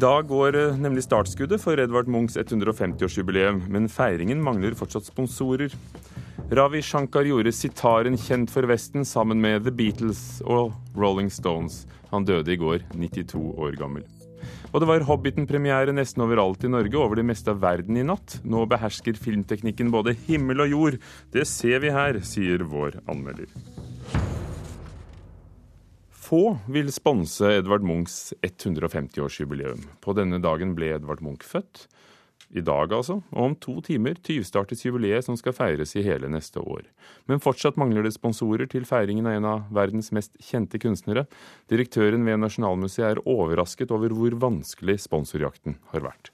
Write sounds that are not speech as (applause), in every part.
dag går eh, nemlig startskuddet for Edvard Munchs 150-årsjubileum, men feiringen mangler fortsatt sponsorer. Ravi Shankar gjorde sitaren kjent for Vesten sammen med The Beatles og Rolling Stones. Han døde i går, 92 år gammel. Og det var Hobbiten-premiere nesten overalt i Norge, over det meste av verden i natt. Nå behersker filmteknikken både himmel og jord. Det ser vi her, sier vår anmelder. Få vil sponse Edvard Munchs 150-årsjubileum. På denne dagen ble Edvard Munch født. I dag, altså. Og om to timer tyvstartes jubileet som skal feires i hele neste år. Men fortsatt mangler det sponsorer til feiringen av en av verdens mest kjente kunstnere. Direktøren ved Nasjonalmuseet er overrasket over hvor vanskelig sponsorjakten har vært.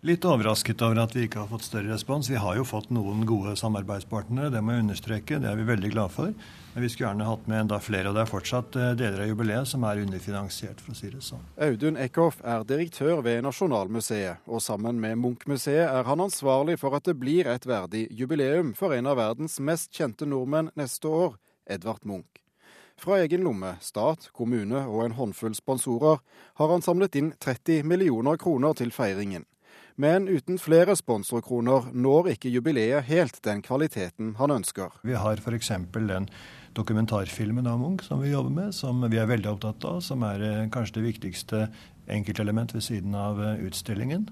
Litt overrasket over at vi ikke har fått større respons. Vi har jo fått noen gode samarbeidspartnere, det må jeg understreke. Det er vi veldig glad for. Men vi skulle gjerne hatt med enda flere. Og det er fortsatt eh, deler av jubileet som er underfinansiert, for å si det sånn. Audun Eckhoff er direktør ved Nasjonalmuseet, og sammen med Munch-museet er han ansvarlig for at det blir et verdig jubileum for en av verdens mest kjente nordmenn neste år, Edvard Munch. Fra egen lomme, stat, kommune og en håndfull sponsorer har han samlet inn 30 millioner kroner til feiringen. Men uten flere sponsorkroner når ikke jubileet helt den kvaliteten han ønsker. Vi har f.eks. den dokumentarfilmen av Munch som vi jobber med, som vi er veldig opptatt av, som er eh, kanskje det viktigste enkeltelement ved siden av eh, utstillingen.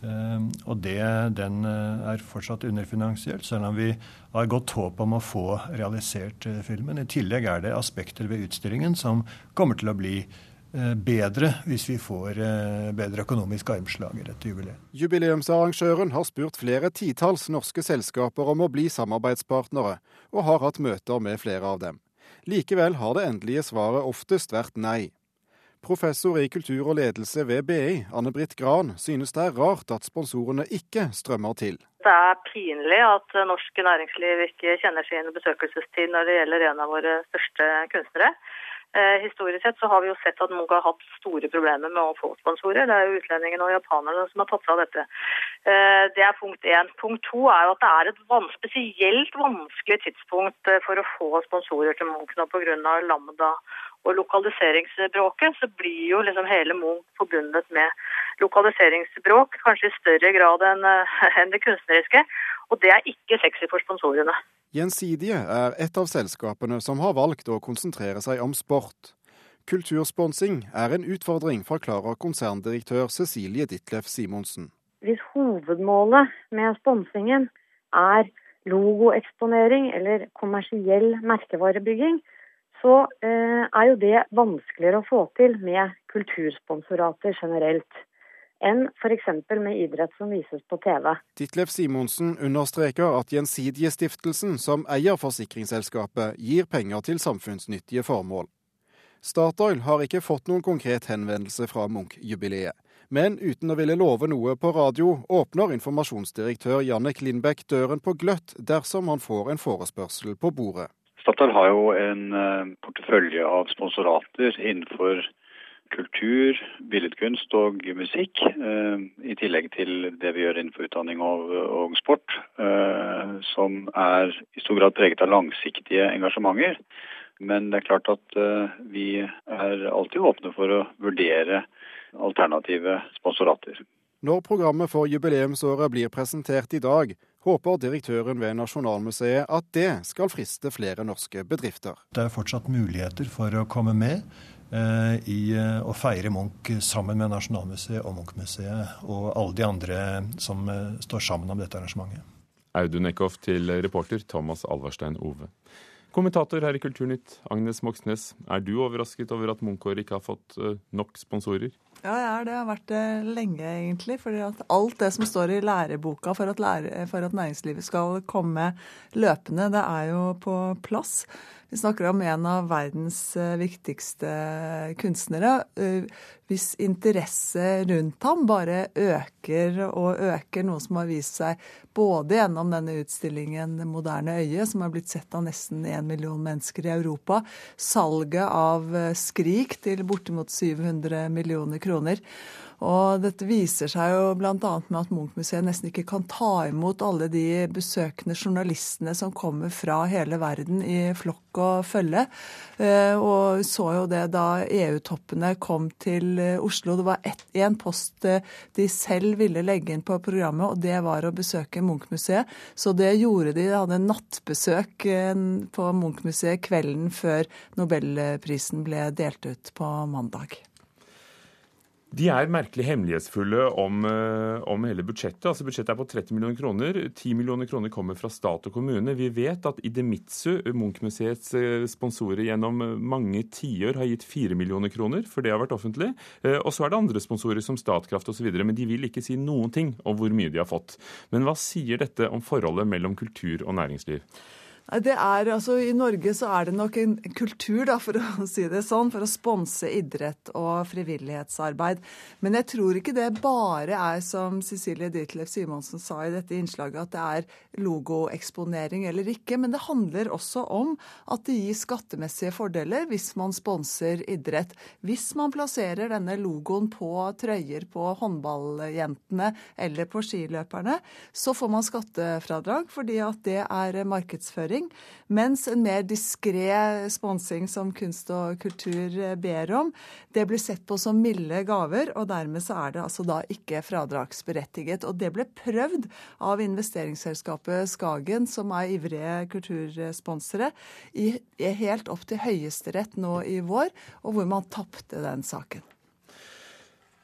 Uh, og det, den er fortsatt underfinansiert, selv om vi har godt håp om å få realisert filmen. I tillegg er det aspekter ved utstillingen som kommer til å bli Eh, bedre hvis vi får eh, bedre økonomisk armslag i dette jubileet. Jubileumsarrangøren har spurt flere titalls norske selskaper om å bli samarbeidspartnere, og har hatt møter med flere av dem. Likevel har det endelige svaret oftest vært nei. Professor i kultur og ledelse ved BI, Anne-Britt Gran, synes det er rart at sponsorene ikke strømmer til. Det er pinlig at norsk næringsliv ikke kjenner sin besøkelsestid når det gjelder en av våre største kunstnere. Eh, historisk sett så har vi jo sett at Munch har hatt store problemer med å få sponsorer. Det er jo utlendingene og japanerne som har tatt seg av dette. Eh, det er punkt én. Punkt to er jo at det er et van spesielt vanskelig tidspunkt eh, for å få sponsorer til Munch nå pga. Lambda og lokaliseringsbråket. Så blir jo liksom hele Munch forbundet med lokaliseringsbråk, kanskje i større grad enn en det kunstneriske. Og det er ikke sexy for sponsorene. Gjensidige er et av selskapene som har valgt å konsentrere seg om sport. Kultursponsing er en utfordring, forklarer konserndirektør Cecilie Ditleff Simonsen. Hvis hovedmålet med sponsingen er logoeksponering eller kommersiell merkevarebygging, så eh, er jo det vanskeligere å få til med kultursponsorater generelt enn f.eks. med idrett som vises på TV. Ditlef Simonsen understreker at Gjensidige-stiftelsen, som eier forsikringsselskapet, gir penger til samfunnsnyttige formål. Statoil har ikke fått noen konkret henvendelse fra Munch-jubileet. Men uten å ville love noe på radio, åpner informasjonsdirektør Jannek Lindbekk døren på gløtt dersom han får en forespørsel på bordet. Statoil har jo en eh, portefølje av sponsorater innenfor kultur, billedkunst og musikk. Eh, I tillegg til det vi gjør innenfor utdanning og, og sport, eh, som er i stor grad preget av langsiktige engasjementer. Men det er klart at vi er alltid åpne for å vurdere alternative sponsorater. Når programmet for jubileumsåret blir presentert i dag, håper direktøren ved Nasjonalmuseet at det skal friste flere norske bedrifter. Det er fortsatt muligheter for å komme med. Eh, i eh, å feire Munch sammen med Nasjonalmuseet og Munch-museet og alle de andre som eh, står sammen om dette arrangementet. Audun Eckhoff til reporter Thomas Alvarstein Ove. Kommentator her i Kulturnytt, Agnes Moxnes. Er du overrasket over at Munch-året ikke har fått nok sponsorer? Ja, jeg er det. Jeg har vært det lenge, egentlig. For alt det som står i læreboka for at, lære, for at næringslivet skal komme løpende, det er jo på plass. Vi snakker om en av verdens eh, viktigste kunstnere. Eh, hvis interesse rundt ham bare øker og øker, noe som har vist seg både gjennom denne utstillingen 'Moderne øye', som har blitt sett av nesten én million mennesker i Europa, salget av eh, 'Skrik' til bortimot 700 millioner kroner. Og dette viser seg jo bl.a. med at Munch-museet nesten ikke kan ta imot alle de besøkende journalistene som kommer fra hele verden i flokk og følge. Eh, og så jo det da EU-toppene kom til eh, Oslo. Det var én post eh, de selv ville legge inn på programmet, og det var å besøke Munch-museet. Så det gjorde de. De hadde nattbesøk på Munch-museet kvelden før nobelprisen ble delt ut på mandag. De er merkelig hemmelighetsfulle om, eh, om, hele budsjettet. Altså Budsjettet er på 30 millioner kroner. 10 millioner kroner kommer fra stat og kommune. Vi vet at Idemitsu, Munch-museets eh, sponsorer gjennom mange tiår, har gitt 4 millioner kroner, for det har vært offentlig. Eh, og så er det andre sponsorer som Statkraft osv., men de vil ikke si noen ting om hvor mye de har fått. Men hva sier dette om forholdet mellom kultur og næringsliv? Det er, altså, I Norge så er det nok en kultur da, for å (laughs) si det sånn, for å sponse idrett og frivillighetsarbeid. Men jeg tror ikke det bare er som Cecilie Ditlev Simonsen sa i dette innslaget, at det er logoeksponering eller ikke. Men det handler også om at det gir skattemessige fordeler hvis man sponser idrett. Hvis man plasserer denne logoen på trøyer på håndballjentene eller på skiløperne, så får man skattefradrag fordi at det er markedsføring sponsing, mens en mer diskré sponsing som kunst og kultur ber om, det blir sett på som milde gaver, og dermed så er det altså da ikke fradragsberettiget. Og det ble prøvd av investeringsselskapet Skagen, som er ivrige kultursponsere, i, helt opp til Høyesterett nå i vår, og hvor man tapte den saken.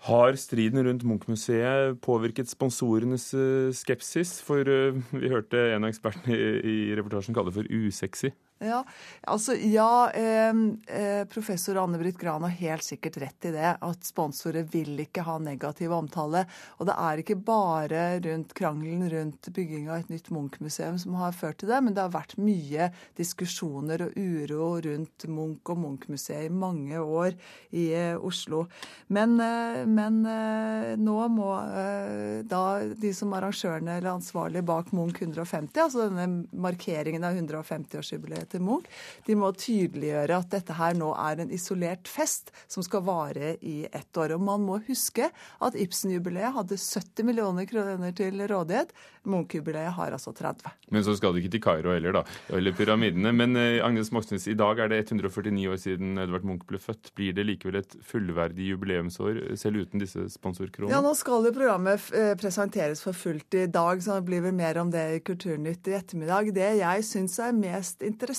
Har striden rundt Munch-museet påvirket sponsorenes eh, skepsis? For eh, vi hørte en av ekspertene i reportasjen kalle det for usexy. Ja, altså, ja eh, professor Anne-Britt Gran har helt sikkert rett i det. At sponsorer vil ikke ha negativ omtale. Og det er ikke bare rundt krangelen rundt bygging av et nytt Munch-museum som har ført til det, men det har vært mye diskusjoner og uro rundt Munch og Munch-museet i mange år i eh, Oslo. Men, eh, men eh, nå må eh, da de som arrangørene eller ansvarlige bak Munch 150, altså denne markeringen av 150-årsjubileet til Munch. De må tydeliggjøre at dette her nå er en isolert fest som skal vare i ett år. Og man må huske at Ibsen-jubileet hadde 70 millioner kroner til rådighet. Munch-jubileet har altså 30. Men så skal du ikke til Kairo heller, da. Eller pyramidene. Men eh, Agnes Moxnes, i dag er det 149 år siden Edvard Munch ble født. Blir det likevel et fullverdig jubileumsår selv uten disse sponsorkronene? Ja, nå skal jo programmet eh, presenteres for fullt i dag, så det blir vel mer om det i Kulturnytt i ettermiddag. Det jeg syns er mest interessant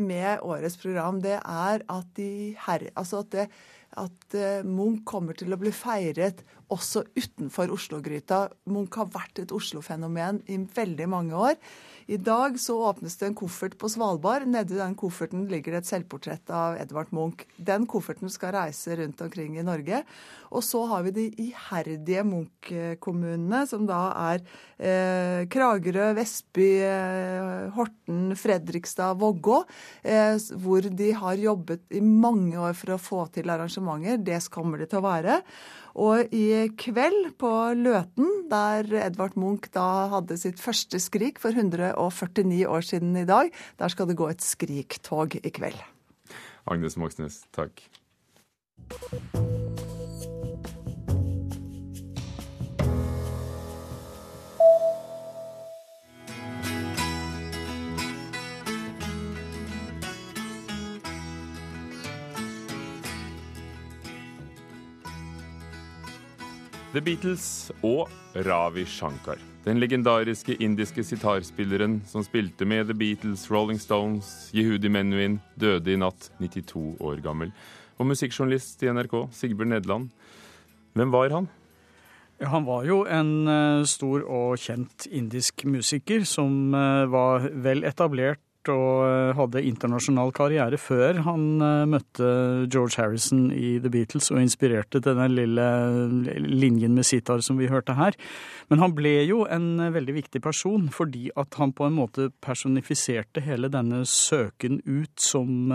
med årets program, det er at, de her, altså at, det, at eh, Munch kommer til å bli feiret også utenfor Oslo-gryta. Munch har vært et Oslo-fenomen i veldig mange år. I dag så åpnes det en koffert på Svalbard. Nedi den kofferten ligger det et selvportrett av Edvard Munch. Den kofferten skal reise rundt omkring i Norge. Og så har vi de iherdige Munch-kommunene, som da er eh, Kragerø, Vestby, eh, Horten, Fredrikstad, Vågå. Eh, hvor de har jobbet i mange år for å få til arrangementer. Det kommer det til å være. Og i kveld på Løten, der Edvard Munch da hadde sitt første skrik for 149 år siden i dag, der skal det gå et skriktog i kveld. Agnes Moxnes, takk. The Beatles og Ravi Shankar. Den legendariske indiske sitarspilleren som spilte med The Beatles, Rolling Stones, Yehudi Menuhin, døde i natt, 92 år gammel. Og musikkjournalist i NRK, Sigbjørn Nederland. Hvem var han? Han var jo en uh, stor og kjent indisk musiker som uh, var vel etablert og eh, hadde internasjonal karriere før han eh, møtte George Harrison i The Beatles og inspirerte til den lille linjen med sitar som vi hørte her. Men han ble jo en eh, veldig viktig person fordi at han på en måte personifiserte hele denne søken ut som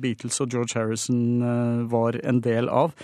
Beatles og George Harrison var en del av,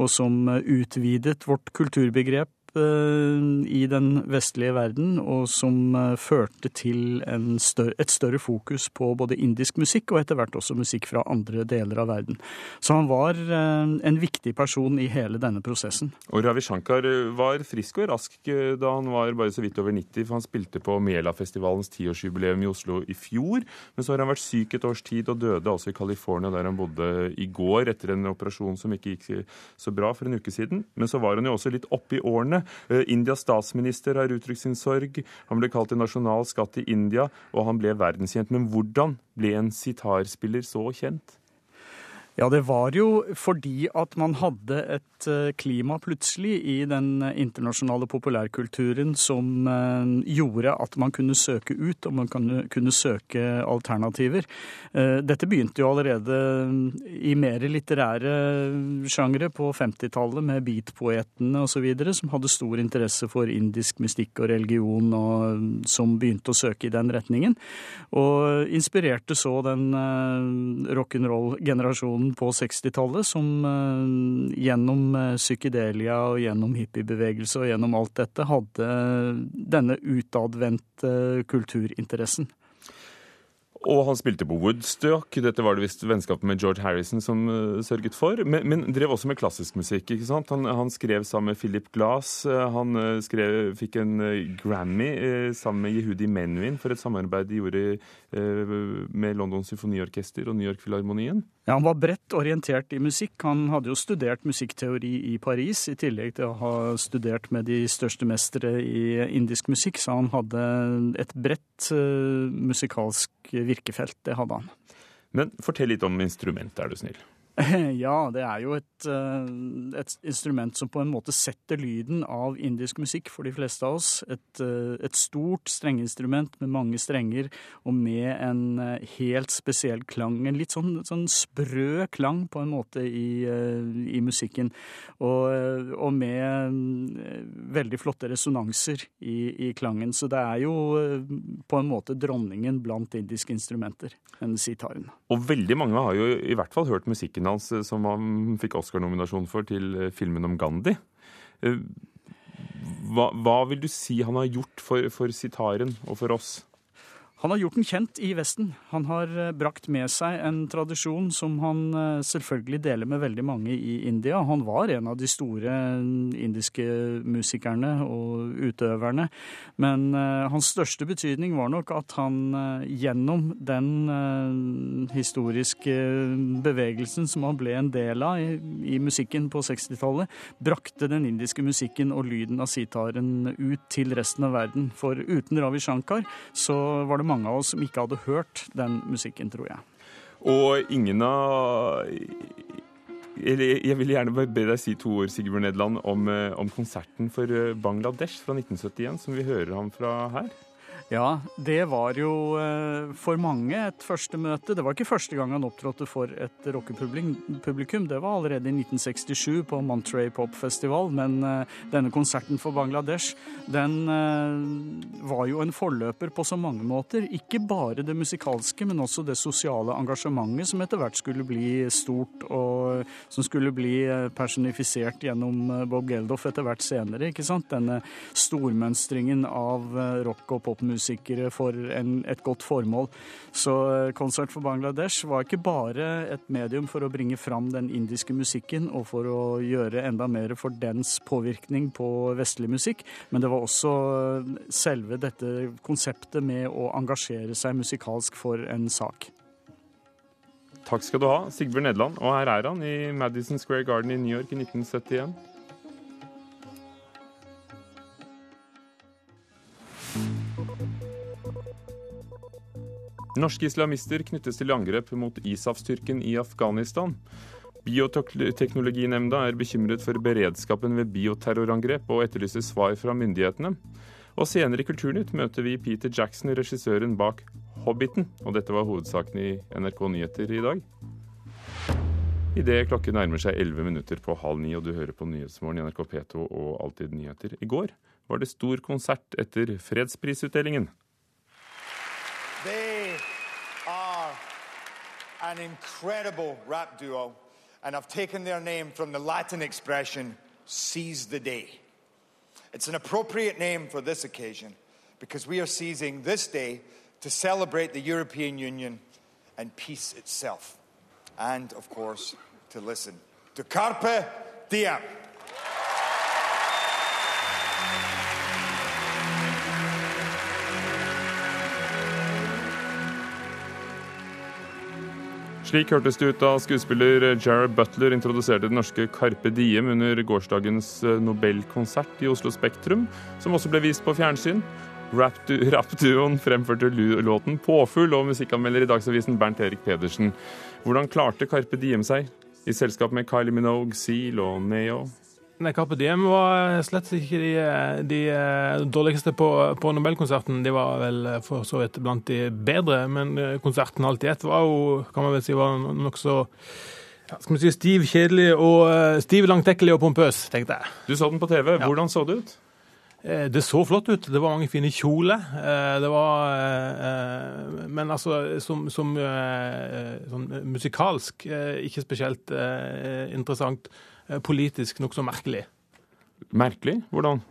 og som utvidet vårt kulturbegrep i den vestlige verden, og som førte til større, et større fokus på både indisk musikk og etter hvert også musikk fra andre deler av verden. Så han var en viktig person i hele denne prosessen. Og Ravi Shankar var frisk og rask da han var bare så vidt over 90, for han spilte på Mela-festivalens tiårsjubileum i Oslo i fjor. Men så har han vært syk et års tid og døde også i California, der han bodde i går etter en operasjon som ikke gikk så bra for en uke siden. Men så var han jo også litt oppe i årene. Eh, Indias statsminister har uttrykt sin sorg. Han ble kalt en nasjonal skatt i India, og han ble verdenskjent. Men hvordan ble en sitarspiller så kjent? Ja, det var jo fordi at man hadde et eh, klima plutselig i den internasjonale populærkulturen som eh, gjorde at man kunne søke ut, og man kunne søke alternativer. Eh, dette begynte jo allerede i mer litterære sjangre på 50-tallet med beatpoetene osv., som hadde stor interesse for indisk mystikk og religion, og som begynte å søke i den retningen. Og inspirerte så den rock'n'roll-generasjonen generasjonen på 60-tallet som eh, gjennom eh, psykedelia og gjennom hippiebevegelse og gjennom alt dette hadde denne utadvendte kulturinteressen. Og han spilte på Woodstock. Dette var det visst vennskapet med George Harrison som uh, sørget for. Men, men, drev også med klassisk musikk. ikke sant? Han, han skrev sammen med Philip Glass. Han uh, skrev, fikk en uh, Grammy sammen med Yehudi Menuhin for et samarbeid de gjorde med London Symfoniorkester og New York Filharmonien. Ja, Han var bredt orientert i musikk. Han hadde jo studert musikkteori i Paris, i tillegg til å ha studert med de største mestere i indisk musikk, så han hadde et bredt musikalsk virkefelt. Det hadde han. Men fortell litt om instrumentet, er du snill. (laughs) Ja, det er jo et, eh, et, instrument som på en måte setter lyden av indisk musikk for de fleste av oss. Et, eh, et stort strengeinstrument med mange strenger og med en eh, helt spesiell klang. En litt sånn, sånn sprø klang på en måte i, i musikken. Og, og, med veldig flotte resonanser i, i, klangen. Så det er jo på en måte dronningen blant indiske instrumenter, den sitaren. Og veldig mange har jo i hvert fall hørt musikken hans eh, som han fikk Oscar-nominasjon for til eh, filmen om Gandhi. Eh, hva, hva, vil du si han har gjort for, for sitaren og for oss? Han har gjort den kjent i Vesten. Han har eh, brakt med seg en tradisjon som han eh, selvfølgelig deler med veldig mange i India. Han var en av de store mm, indiske musikerne og utøverne. Men uh, hans største betydning var nok at han gjennom den historiske bevegelsen som han ble en del av i musikken på 60-tallet, brakte den indiske musikken og lyden av sitaren ut til resten av verden. For uten Ravi Shankar så var det mange av oss som ikke hadde hørt den musikken, tror jeg. Og ingen av Jeg vil gjerne be deg si to ord, Sigbjørn Nedland, om, eh, om konserten for eh, Bangladesh fra 1971, som vi hører ham fra her. Ja, det var jo eh, for mange et første møte. Det var ikke første gang han opptrådte for et rockepublikum. Det var allerede i 1967 på Monterey Pop Festival. Men eh, denne konserten for Bangladesh, den eh, var jo en forløper på så mange måter. Ikke bare det musikalske, men også det sosiale engasjementet som etter hvert skulle bli stort, og som skulle bli personifisert gjennom Bob Geldof etter hvert senere. ikke sant? Denne stormønstringen av rock- og popmusikk musikere for en, et godt formål. Så eh, Konsert for Bangladesh var ikke bare et medium for å bringe fram den indiske musikken og for å gjøre enda mer for dens påvirkning på vestlig musikk, men det var også eh, selve dette konseptet med å engasjere seg musikalsk for en sak. Takk skal du ha, Sigbjørn Nederland. Og her er han i Madison Square Garden i New York i 1971. Norske islamister knyttes til angrep mot ISAF-styrken i Afghanistan. Bioteknologinemnda er bekymret for beredskapen ved bioterrorangrep og etterlyser svar fra myndighetene. Og senere i Kulturnytt møter vi Peter Jackson, regissøren bak 'Hobbiten'. Og dette var hovedsaken i NRK Nyheter i dag. Idet klokken nærmer seg 11 minutter på halv ni, og du hører på Nyhetsmorgen i NRK P2 og Alltid nyheter. I går var det stor konsert etter fredsprisutdelingen. An incredible rap duo and I've taken their name from the Latin expression seize the day. It's an appropriate name for this occasion because we are seizing this day to celebrate the European Union and peace itself. And, of course, to listen to Carpe Diem. Slik hørtes det ut da skuespiller Jared Butler introduserte det norske Carpe Diem under gårsdagens eh, Nobelkonsert i Oslo Spektrum, som også ble vist på fjernsyn. Rappduoen (laughs) fremførte låten 'Påfugl', og musikkanmelder i Dagsavisen Bernt Erik Pedersen. Hvordan klarte Carpe Diem seg i selskap med Kylie Minogue, Seal og Neo? Nei, Carpe Diem var slett ikke de, de dårligste på, på, Nobelkonserten. De var vel for så vidt blant de bedre, men konserten alt i ett var jo, kan man vel si, var nokså skal vi si, stiv, kjedelig og stiv, langtekkelig og pompøs, tenkte jeg. Du så den på TV. Hvordan så det ut? Eh, det så flott ut. Det var mange fine kjoler. Eh, det var eh, Men altså, som, som sånn musikalsk ikke spesielt interessant. Politisk nokså merkelig. Merkelig? Hvordan?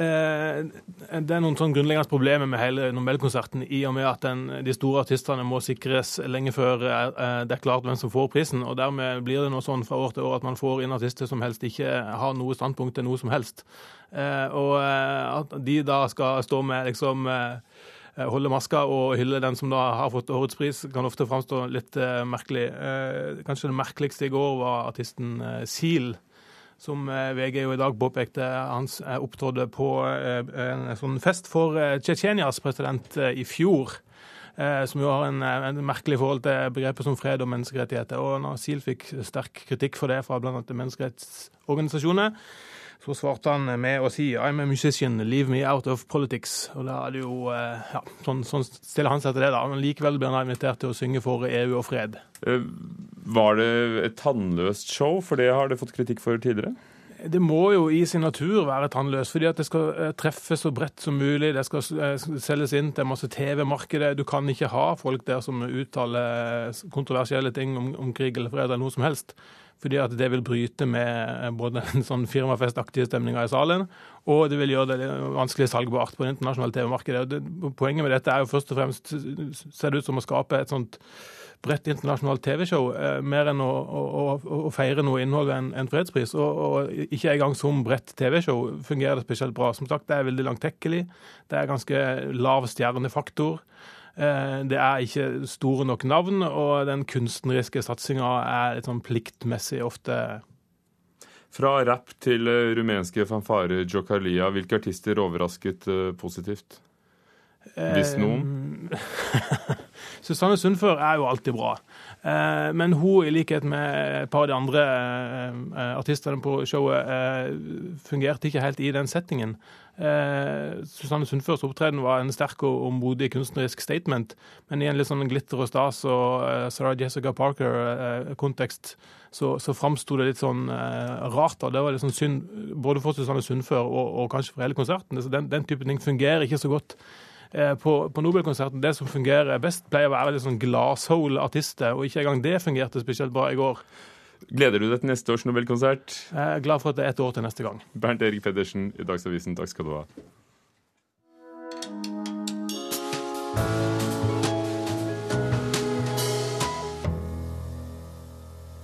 Det er noen sånn grunnleggende problemer med hele Nobelkonserten i og med at den, de store artistene må sikres lenge før det er klart hvem som får prisen. og Dermed blir det nå sånn fra år til år at man får inn artister som helst ikke har noe standpunkt til noe som helst. Og at de da skal stå med liksom holde maska og hylle den som da har fått årets pris, kan ofte framstå litt merkelig. Kanskje det merkeligste i går var artisten Seal som eh, VG jo i dag påpekte. Han eh, opptrådte på eh, en sånn fest for Tsjetsjenias president i fjor. Som jo har en, en, merkelig forhold til begrepet som fred og menneskerettigheter. Og når SIL fikk sterk kritikk for det fra bl.a. menneskerettsorganisasjoner, så svarte han med å si I'm a musician, leave me out of politics. Og da er det jo, ja, Sånn, sånn stiller han seg til det, da. Men likevel blir han invitert til å synge for EU og fred. Var det et tannløst show? For det har det fått kritikk for tidligere? Det må jo i sin natur være tannløst, fordi at det skal eh, treffe så bredt som mulig. Det skal eh, selges inn til masse TV-markedet. Du kan ikke ha folk der som uttaler kontroversielle ting om, om krig eller fred eller noe som helst. Fordi at det vil bryte med eh, både en (laughs) sånn firmafestaktige stemninga i salen, og det vil gjøre det vanskelig salgbart på det internasjonale TV-markedet. Poenget med dette er jo først og fremst ser det ut som å skape et sånt bredt internasjonalt TV-show, eh, mer enn å, å, å, feire noe innhold enn en fredspris. Og, og ikke engang som bredt TV-show fungerer det spesielt bra. Som sagt, det er veldig langtekkelig. Det er ganske lav stjernefaktor. Eh, det er ikke store nok navn, og den kunstneriske satsinga er litt sånn pliktmessig ofte fra rapp til eh, rumenske fanfare Jokalia, hvilke artister overrasket positivt? Hvis noen? (laughs) Susanne Sundfør er jo alltid bra. Eh, men hun, i likhet med et par av de andre eh, artistene på showet, eh, fungerte ikke helt i den settingen. Susanne Sundførs opptreden var en sterk og modig kunstnerisk statement, men i en litt sånn glitter og stas og Sarah Jessica Parker-kontekst så, så framsto det litt sånn rart. og Det var litt sånn synd både for Susanne Sundfør og, og kanskje for hele konserten. Den, den type ting fungerer ikke så godt Eh, på, på Nobelkonserten, det som fungerer best, pleier å være litt sånn glasshole-artister, og ikke engang det fungerte spesielt bra i går. Gleder du deg til neste års Nobelkonsert? Jeg er glad for at det er ett år til neste gang. Bernt Erik Pedersen i Dagsavisen, takk skal du ha.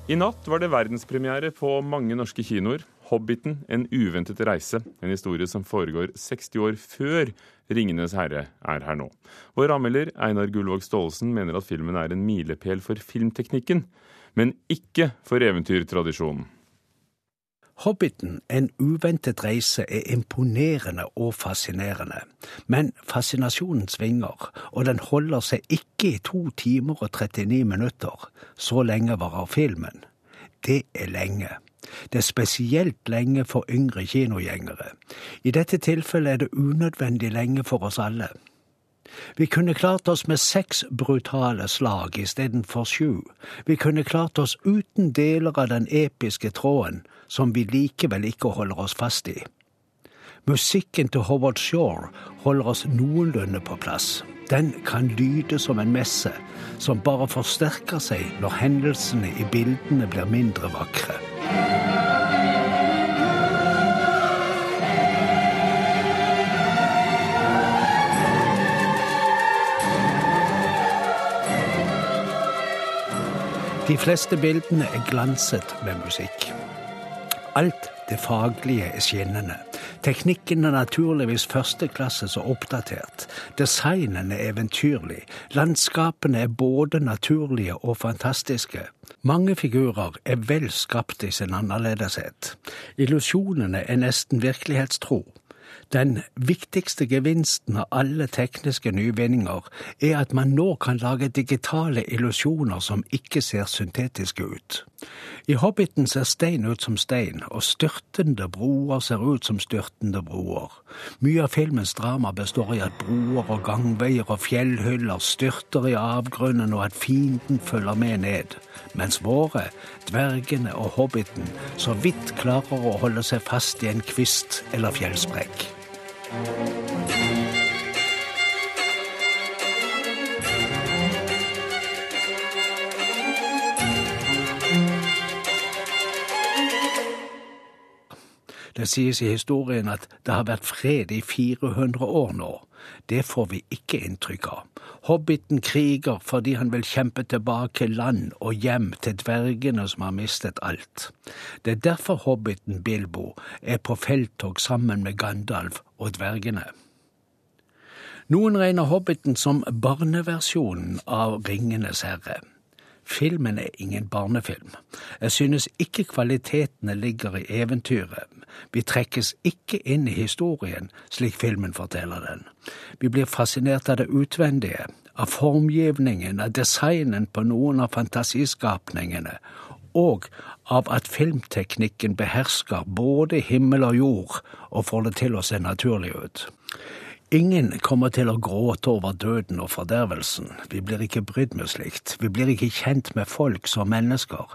I natt var det verdenspremiere på mange norske kinoer. 'Hobbiten en uventet reise', en historie som foregår 60 år før 'Ringenes herre' er her nå. Vår anmelder Einar Gullvåg Staalesen mener at filmen er en milepæl for filmteknikken, men ikke for eventyrtradisjonen. 'Hobbiten en uventet reise' er imponerende og fascinerende. Men fascinasjonen svinger, og den holder seg ikke i to timer og 39 minutter. Så lenge varer filmen. Det er lenge. Det er spesielt lenge for yngre kinogjengere. I dette tilfellet er det unødvendig lenge for oss alle. Vi kunne klart oss med seks brutale slag istedenfor sju. Vi kunne klart oss uten deler av den episke tråden, som vi likevel ikke holder oss fast i. Musikken til Howard Shore holder oss noenlunde på plass. Den kan lyde som en messe, som bare forsterker seg når hendelsene i bildene blir mindre vakre. De fleste bildene er glanset med musikk. Alt det faglige er skinnende. Teknikken er naturligvis førsteklasses og oppdatert. Designen er eventyrlig. Landskapene er både naturlige og fantastiske. Mange figurer er vel skapt i sin annerledeshet. Illusjonene er nesten virkelighetstro. Den viktigste gevinsten av alle tekniske nyvinninger er at man nå kan lage digitale illusjoner som ikke ser syntetiske ut. I Hobbiten ser stein ut som stein, og styrtende broer ser ut som styrtende broer. Mye av filmens drama består i at broer og gangveier og fjellhyller styrter i avgrunnen, og at fienden følger med ned, mens våre, dvergene og hobbiten, så vidt klarer å holde seg fast i en kvist eller fjellsprekk. Thank you. Det sies i historien at det har vært fred i 400 år nå. Det får vi ikke inntrykk av. Hobbiten kriger fordi han vil kjempe tilbake land og hjem til dvergene som har mistet alt. Det er derfor hobbiten Bilbo er på felttog sammen med Gandalf og dvergene. Noen regner Hobbiten som barneversjonen av Ringenes herre. Filmen er ingen barnefilm. Jeg synes ikke kvalitetene ligger i eventyret. Vi trekkes ikke inn i historien slik filmen forteller den. Vi blir fascinert av det utvendige, av formgivningen, av designen på noen av fantasiskapningene, og av at filmteknikken behersker både himmel og jord og får det til å se naturlig ut. Ingen kommer til å gråte over døden og fordervelsen. Vi blir ikke brydd med slikt. Vi blir ikke kjent med folk som mennesker.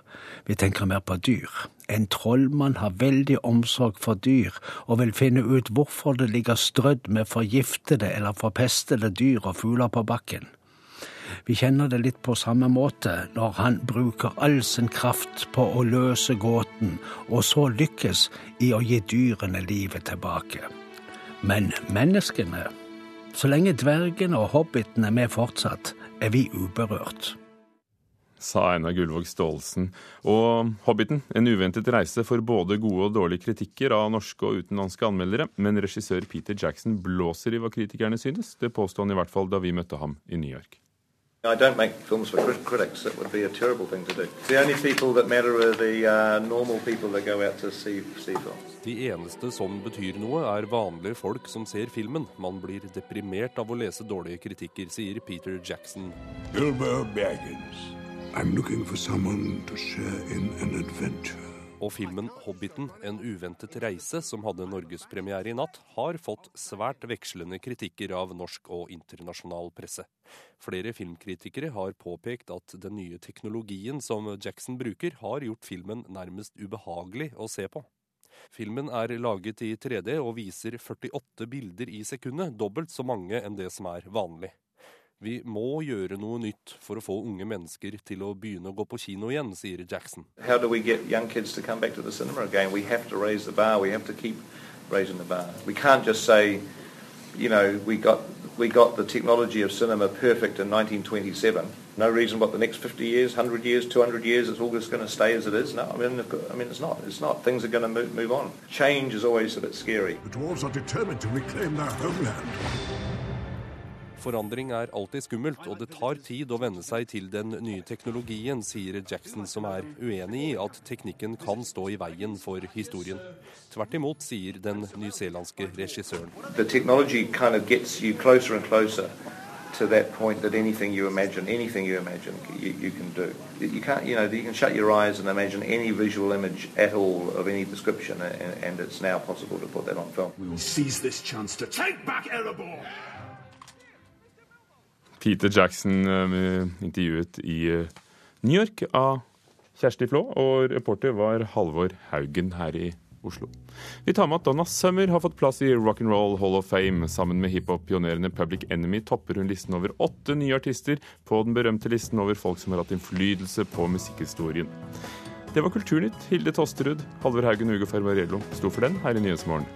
Vi tenker mer på dyr. En trollmann har veldig omsorg for dyr, og vil finne ut hvorfor det ligger strødd med forgiftede eller forpestede dyr og fugler på bakken. Vi kjenner det litt på samme måte når han bruker all sin kraft på å løse gåten, og så lykkes i å gi dyrene livet tilbake. Men menneskene, så lenge dvergene og hobbitene er med fortsatt, er vi uberørt. Sa Einar Gullvåg Staalesen. Og Hobbiten, en uventet reise for både gode og dårlige kritikker av norske og utenlandske anmeldere, men regissør Peter Jackson blåser i hva kritikerne synes. Det påsto han i hvert fall da vi møtte ham i New York. I don't make films for crit critics. That would be a terrible thing to do. The only people that matter are the uh, normal people that go out to see, see films. De eneste som betyr noe, er vanlige folk som ser filmen. Man blir deprimert av å lese dårlige kritikker, sier Peter Jackson. Bilbo Baggins. I'm looking for someone to share in an adventure og filmen 'Hobbiten en uventet reise', som hadde norgespremiere i natt, har fått svært vekslende kritikker av norsk og internasjonal presse. Flere filmkritikere har påpekt at den nye teknologien som Jackson bruker, har gjort filmen nærmest ubehagelig å se på. Filmen er laget i 3D og viser 48 bilder i sekundet, dobbelt så mange enn det som er vanlig. Vi må gjøre noe nytt for å få unge mennesker til å begynne å gå på kino igjen, sier Jackson. How do we get young kids to come back to the cinema again? We have to raise the bar. We have to keep raising the bar. We can't just say, you know, we got we got the technology of cinema perfect in 1927. No reason what the next 50 years, 100 years, 200 years, it's all just going to stay as it is. No, I mean, I mean, it's not. It's not. Things are going to move, move on. Change is always a bit scary. The dwarves are determined to reclaim their homeland. Forandring er alltid skummelt, og det tar tid å venne seg til den nye teknologien, sier Jackson, som er uenig i at teknikken kan stå i veien for historien. Tvert imot, sier den newzealandske regissøren. Kind of to that point that anything you imagine, anything you imagine, you, you, can do. You can't, you know, you can shut your eyes and imagine any visual image at all of any description, and, and it's now possible to put that on film. We will seize this chance to take back Erebor. Peter Jackson eh, intervjuet i eh, New York av Kjersti Flå, og reporter var Halvor Haugen her i Oslo. Vi tar med at Donna Summer har fått plass i Rock'n'Roll Hall of Fame. Sammen med hiphop-pionerene Public Enemy topper hun listen over åtte nye artister på den berømte listen over folk som har hatt innflytelse på musikkhistorien. Det var Kulturnytt. Hilde Tosterud, Halvor Haugen og Ugo Fermarello sto for den her i Nyhetsmorgen.